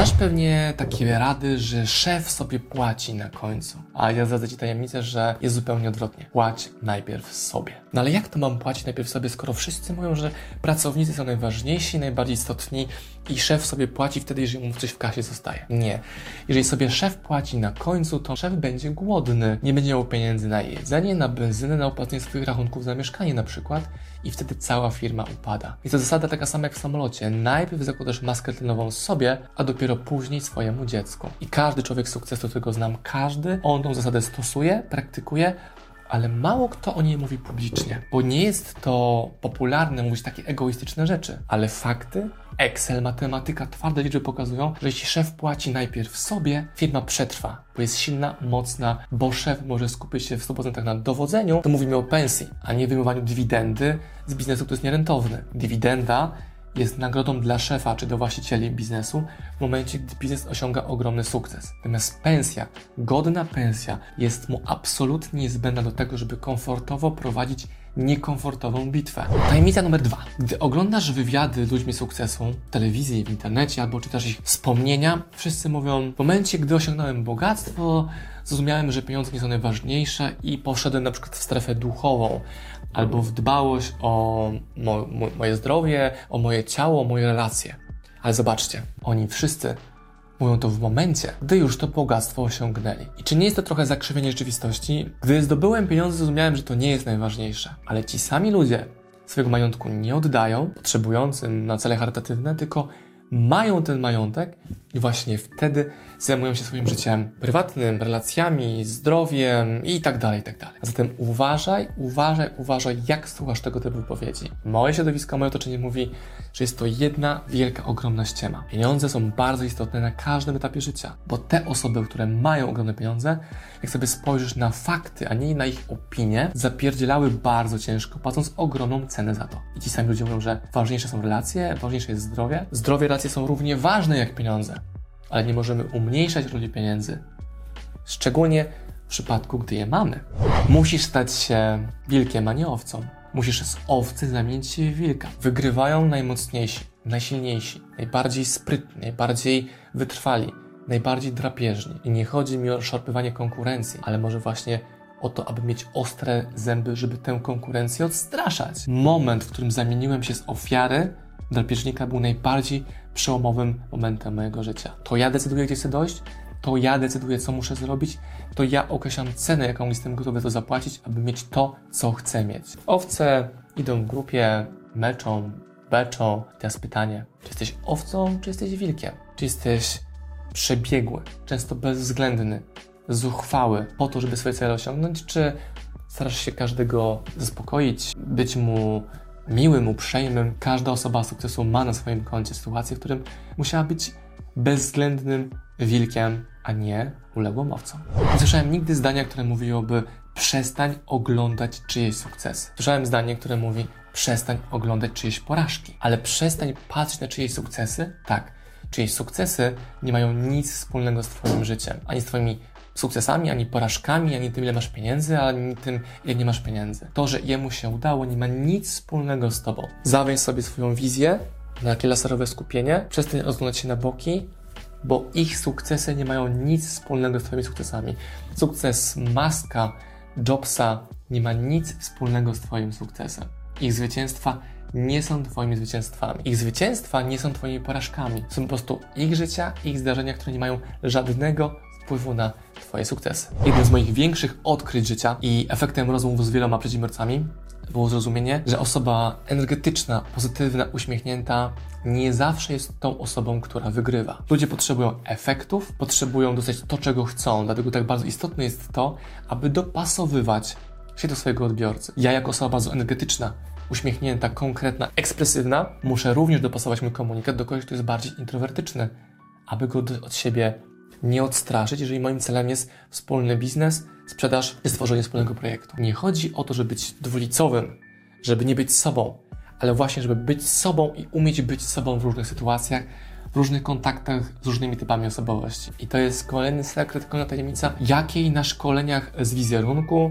Znasz pewnie takie rady, że szef sobie płaci na końcu. A ja zdradzę Ci tajemnicę, że jest zupełnie odwrotnie. Płać najpierw sobie. No ale jak to mam płacić najpierw sobie, skoro wszyscy mówią, że pracownicy są najważniejsi, najbardziej istotni i szef sobie płaci wtedy, jeżeli mu coś w kasie zostaje? Nie. Jeżeli sobie szef płaci na końcu, to szef będzie głodny. Nie będzie miał pieniędzy na jedzenie, na benzynę, na opłacenie swoich rachunków za mieszkanie na przykład i wtedy cała firma upada. Jest to zasada taka sama jak w samolocie. Najpierw zakładasz maskę tlenową sobie, a dopiero później swojemu dziecku. I każdy człowiek sukcesu, którego znam, każdy, on tą zasadę stosuje, praktykuje, ale mało kto o niej mówi publicznie, bo nie jest to popularne mówić takie egoistyczne rzeczy. Ale fakty, Excel, matematyka, twarde liczby pokazują, że jeśli szef płaci najpierw sobie, firma przetrwa, bo jest silna, mocna, bo szef może skupić się w 100% na dowodzeniu, to mówimy o pensji, a nie wyjmowaniu dywidendy z biznesu, który jest nierentowny. Dywidenda jest nagrodą dla szefa czy do właścicieli biznesu w momencie, gdy biznes osiąga ogromny sukces. Natomiast pensja, godna pensja jest mu absolutnie niezbędna do tego, żeby komfortowo prowadzić niekomfortową bitwę. Tajemnica numer dwa. Gdy oglądasz wywiady z ludźmi sukcesu w telewizji, w internecie albo czytasz ich wspomnienia, wszyscy mówią, w momencie, gdy osiągnąłem bogactwo, zrozumiałem, że pieniądze nie są najważniejsze i poszedłem na przykład w strefę duchową albo w dbałość o mo mo moje zdrowie, o moje ciało, o moje relacje. Ale zobaczcie, oni wszyscy mówią to w momencie, gdy już to bogactwo osiągnęli. I czy nie jest to trochę zakrzywienie rzeczywistości? Gdy zdobyłem pieniądze, zrozumiałem, że to nie jest najważniejsze. Ale ci sami ludzie swojego majątku nie oddają potrzebującym na cele charytatywne, tylko mają ten majątek i właśnie wtedy zajmują się swoim życiem prywatnym, relacjami, zdrowiem i tak dalej, i tak dalej. Zatem uważaj, uważaj, uważaj, jak słuchasz tego typu wypowiedzi. Moje środowisko, moje otoczenie mówi, że jest to jedna wielka, ogromna ściema. Pieniądze są bardzo istotne na każdym etapie życia, bo te osoby, które mają ogromne pieniądze, jak sobie spojrzysz na fakty, a nie na ich opinie, zapierdzielały bardzo ciężko, płacąc ogromną cenę za to. I ci sami ludzie mówią, że ważniejsze są relacje, ważniejsze jest zdrowie. Zdrowie, relacje są równie ważne jak pieniądze, ale nie możemy umniejszać roli pieniędzy. Szczególnie w przypadku, gdy je mamy. Musisz stać się wilkiem, a nie owcą. Musisz z owcy zamienić się w wilka. Wygrywają najmocniejsi, najsilniejsi, najbardziej sprytni, najbardziej wytrwali, najbardziej drapieżni. I nie chodzi mi o szarpywanie konkurencji, ale może właśnie o to, aby mieć ostre zęby, żeby tę konkurencję odstraszać. Moment, w którym zamieniłem się z ofiary drapieżnika był najbardziej przełomowym momentem mojego życia. To ja decyduję, gdzie chcę dojść, to ja decyduję, co muszę zrobić, to ja określam cenę, jaką jestem gotowy to zapłacić, aby mieć to, co chcę mieć. Owce idą w grupie, meczą, beczą. Teraz pytanie, czy jesteś owcą, czy jesteś wilkiem? Czy jesteś przebiegły, często bezwzględny, zuchwały po to, żeby swoje cele osiągnąć, czy starasz się każdego zaspokoić, być mu miłym, uprzejmym. Każda osoba sukcesu ma na swoim koncie sytuację, w którym musiała być bezwzględnym wilkiem, a nie uległą owcą. Nie słyszałem nigdy zdania, które mówiłoby przestań oglądać czyjeś sukcesy. Słyszałem zdanie, które mówi przestań oglądać czyjeś porażki, ale przestań patrzeć na czyjeś sukcesy, tak, czyjeś sukcesy nie mają nic wspólnego z Twoim życiem, ani z Twoimi sukcesami, ani porażkami, ani tym, ile masz pieniędzy, ani tym, ile nie masz pieniędzy. To, że jemu się udało, nie ma nic wspólnego z Tobą. Zaweź sobie swoją wizję na takie laserowe skupienie, przestań rozglądać się na boki, bo ich sukcesy nie mają nic wspólnego z Twoimi sukcesami. Sukces Maska, Jobsa nie ma nic wspólnego z Twoim sukcesem. Ich zwycięstwa nie są Twoimi zwycięstwami. Ich zwycięstwa nie są Twoimi porażkami. Są po prostu ich życia, ich zdarzenia, które nie mają żadnego wpływu na Twoje sukcesy. Jednym z moich większych odkryć życia i efektem rozmów z wieloma przedsiębiorcami było zrozumienie, że osoba energetyczna, pozytywna, uśmiechnięta nie zawsze jest tą osobą, która wygrywa. Ludzie potrzebują efektów, potrzebują dostać to, czego chcą, dlatego tak bardzo istotne jest to, aby dopasowywać się do swojego odbiorcy. Ja, jako osoba bardzo energetyczna, uśmiechnięta, konkretna, ekspresywna, muszę również dopasować mój komunikat do kogoś, kto jest bardziej introwertyczny, aby go od siebie nie odstraszyć, jeżeli moim celem jest wspólny biznes, sprzedaż i stworzenie wspólnego projektu. Nie chodzi o to, żeby być dwulicowym, żeby nie być sobą, ale właśnie, żeby być sobą i umieć być sobą w różnych sytuacjach, w różnych kontaktach z różnymi typami osobowości. I to jest kolejny sekret, kolejna tajemnica, jakiej na szkoleniach z wizerunku,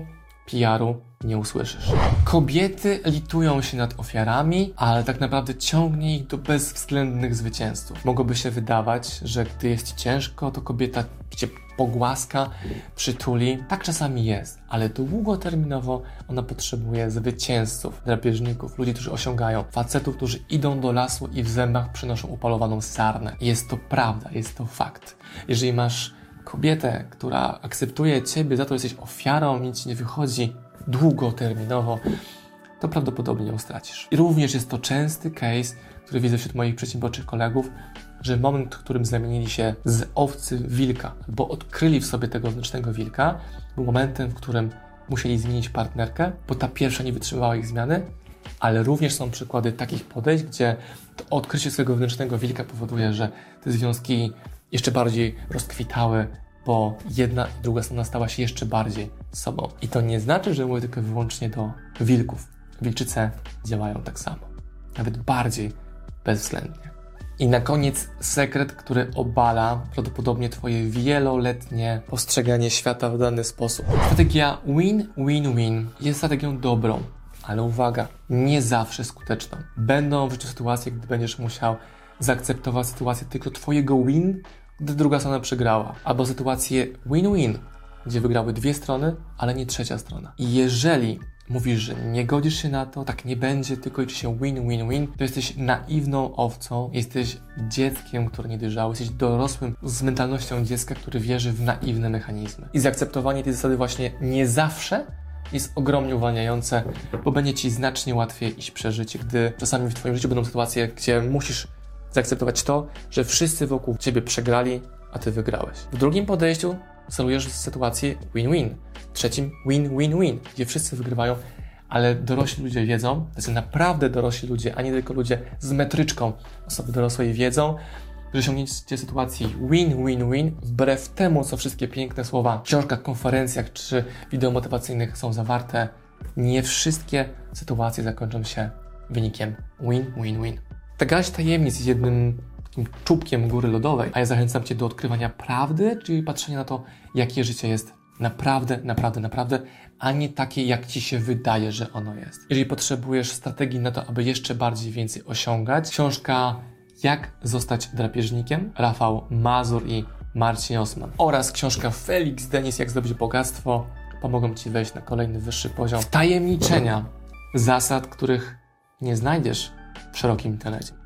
PR-u nie usłyszysz. Kobiety litują się nad ofiarami, ale tak naprawdę ciągnie ich do bezwzględnych zwycięzców. Mogłoby się wydawać, że gdy jest ci ciężko, to kobieta cię pogłaska, przytuli. Tak czasami jest, ale długoterminowo ona potrzebuje zwycięzców, drapieżników, ludzi, którzy osiągają, facetów, którzy idą do lasu i w zębach przynoszą upalowaną sarnę. Jest to prawda, jest to fakt. Jeżeli masz kobietę, która akceptuje ciebie za to, że jesteś ofiarą, nic nie wychodzi długoterminowo, to prawdopodobnie ją stracisz. I również jest to częsty case, który widzę wśród moich przedsiębiorczych kolegów, że moment, w którym zamienili się z owcy w wilka, bo odkryli w sobie tego wewnętrznego wilka, był momentem, w którym musieli zmienić partnerkę, bo ta pierwsza nie wytrzymywała ich zmiany, ale również są przykłady takich podejść, gdzie to odkrycie swojego wewnętrznego wilka powoduje, że te związki jeszcze bardziej rozkwitały, bo jedna i druga strona stała się jeszcze bardziej sobą. I to nie znaczy, że mówię tylko wyłącznie do wilków. Wilczyce działają tak samo, nawet bardziej bezwzględnie. I na koniec sekret, który obala prawdopodobnie Twoje wieloletnie postrzeganie świata w dany sposób. Strategia win-win-win jest strategią dobrą, ale uwaga, nie zawsze skuteczną. Będą w życiu sytuacje, gdy będziesz musiał zaakceptować sytuację tylko Twojego win, gdy druga strona przegrała, albo sytuację win-win, gdzie wygrały dwie strony, ale nie trzecia strona. I jeżeli mówisz, że nie godzisz się na to, tak nie będzie, tylko liczy się win-win-win, to jesteś naiwną owcą, jesteś dzieckiem, które nie dojrzało, jesteś dorosłym z mentalnością dziecka, który wierzy w naiwne mechanizmy. I zaakceptowanie tej zasady właśnie nie zawsze jest ogromnie uwalniające, bo będzie Ci znacznie łatwiej iść przeżyć, gdy czasami w Twoim życiu będą sytuacje, gdzie musisz zaakceptować to, że wszyscy wokół Ciebie przegrali, a Ty wygrałeś. W drugim podejściu celujesz w sytuację win-win. W trzecim win-win-win, gdzie wszyscy wygrywają, ale dorośli ludzie wiedzą, to są naprawdę dorośli ludzie, a nie tylko ludzie z metryczką osoby dorosłej wiedzą, że osiągnięcie sytuacji win-win-win, wbrew temu, co wszystkie piękne słowa w książkach, konferencjach czy wideo motywacyjnych są zawarte, nie wszystkie sytuacje zakończą się wynikiem win-win-win. Ta gaś tajemnic jest jednym takim czubkiem góry lodowej, a ja zachęcam Cię do odkrywania prawdy, czyli patrzenia na to, jakie życie jest naprawdę, naprawdę, naprawdę, a nie takie, jak Ci się wydaje, że ono jest. Jeżeli potrzebujesz strategii na to, aby jeszcze bardziej więcej osiągać, książka Jak zostać drapieżnikiem, Rafał Mazur i Marcin Osman oraz książka Felix Denis Jak zdobyć bogactwo pomogą Ci wejść na kolejny wyższy poziom wtajemniczenia zasad, których nie znajdziesz w szerokim internecie.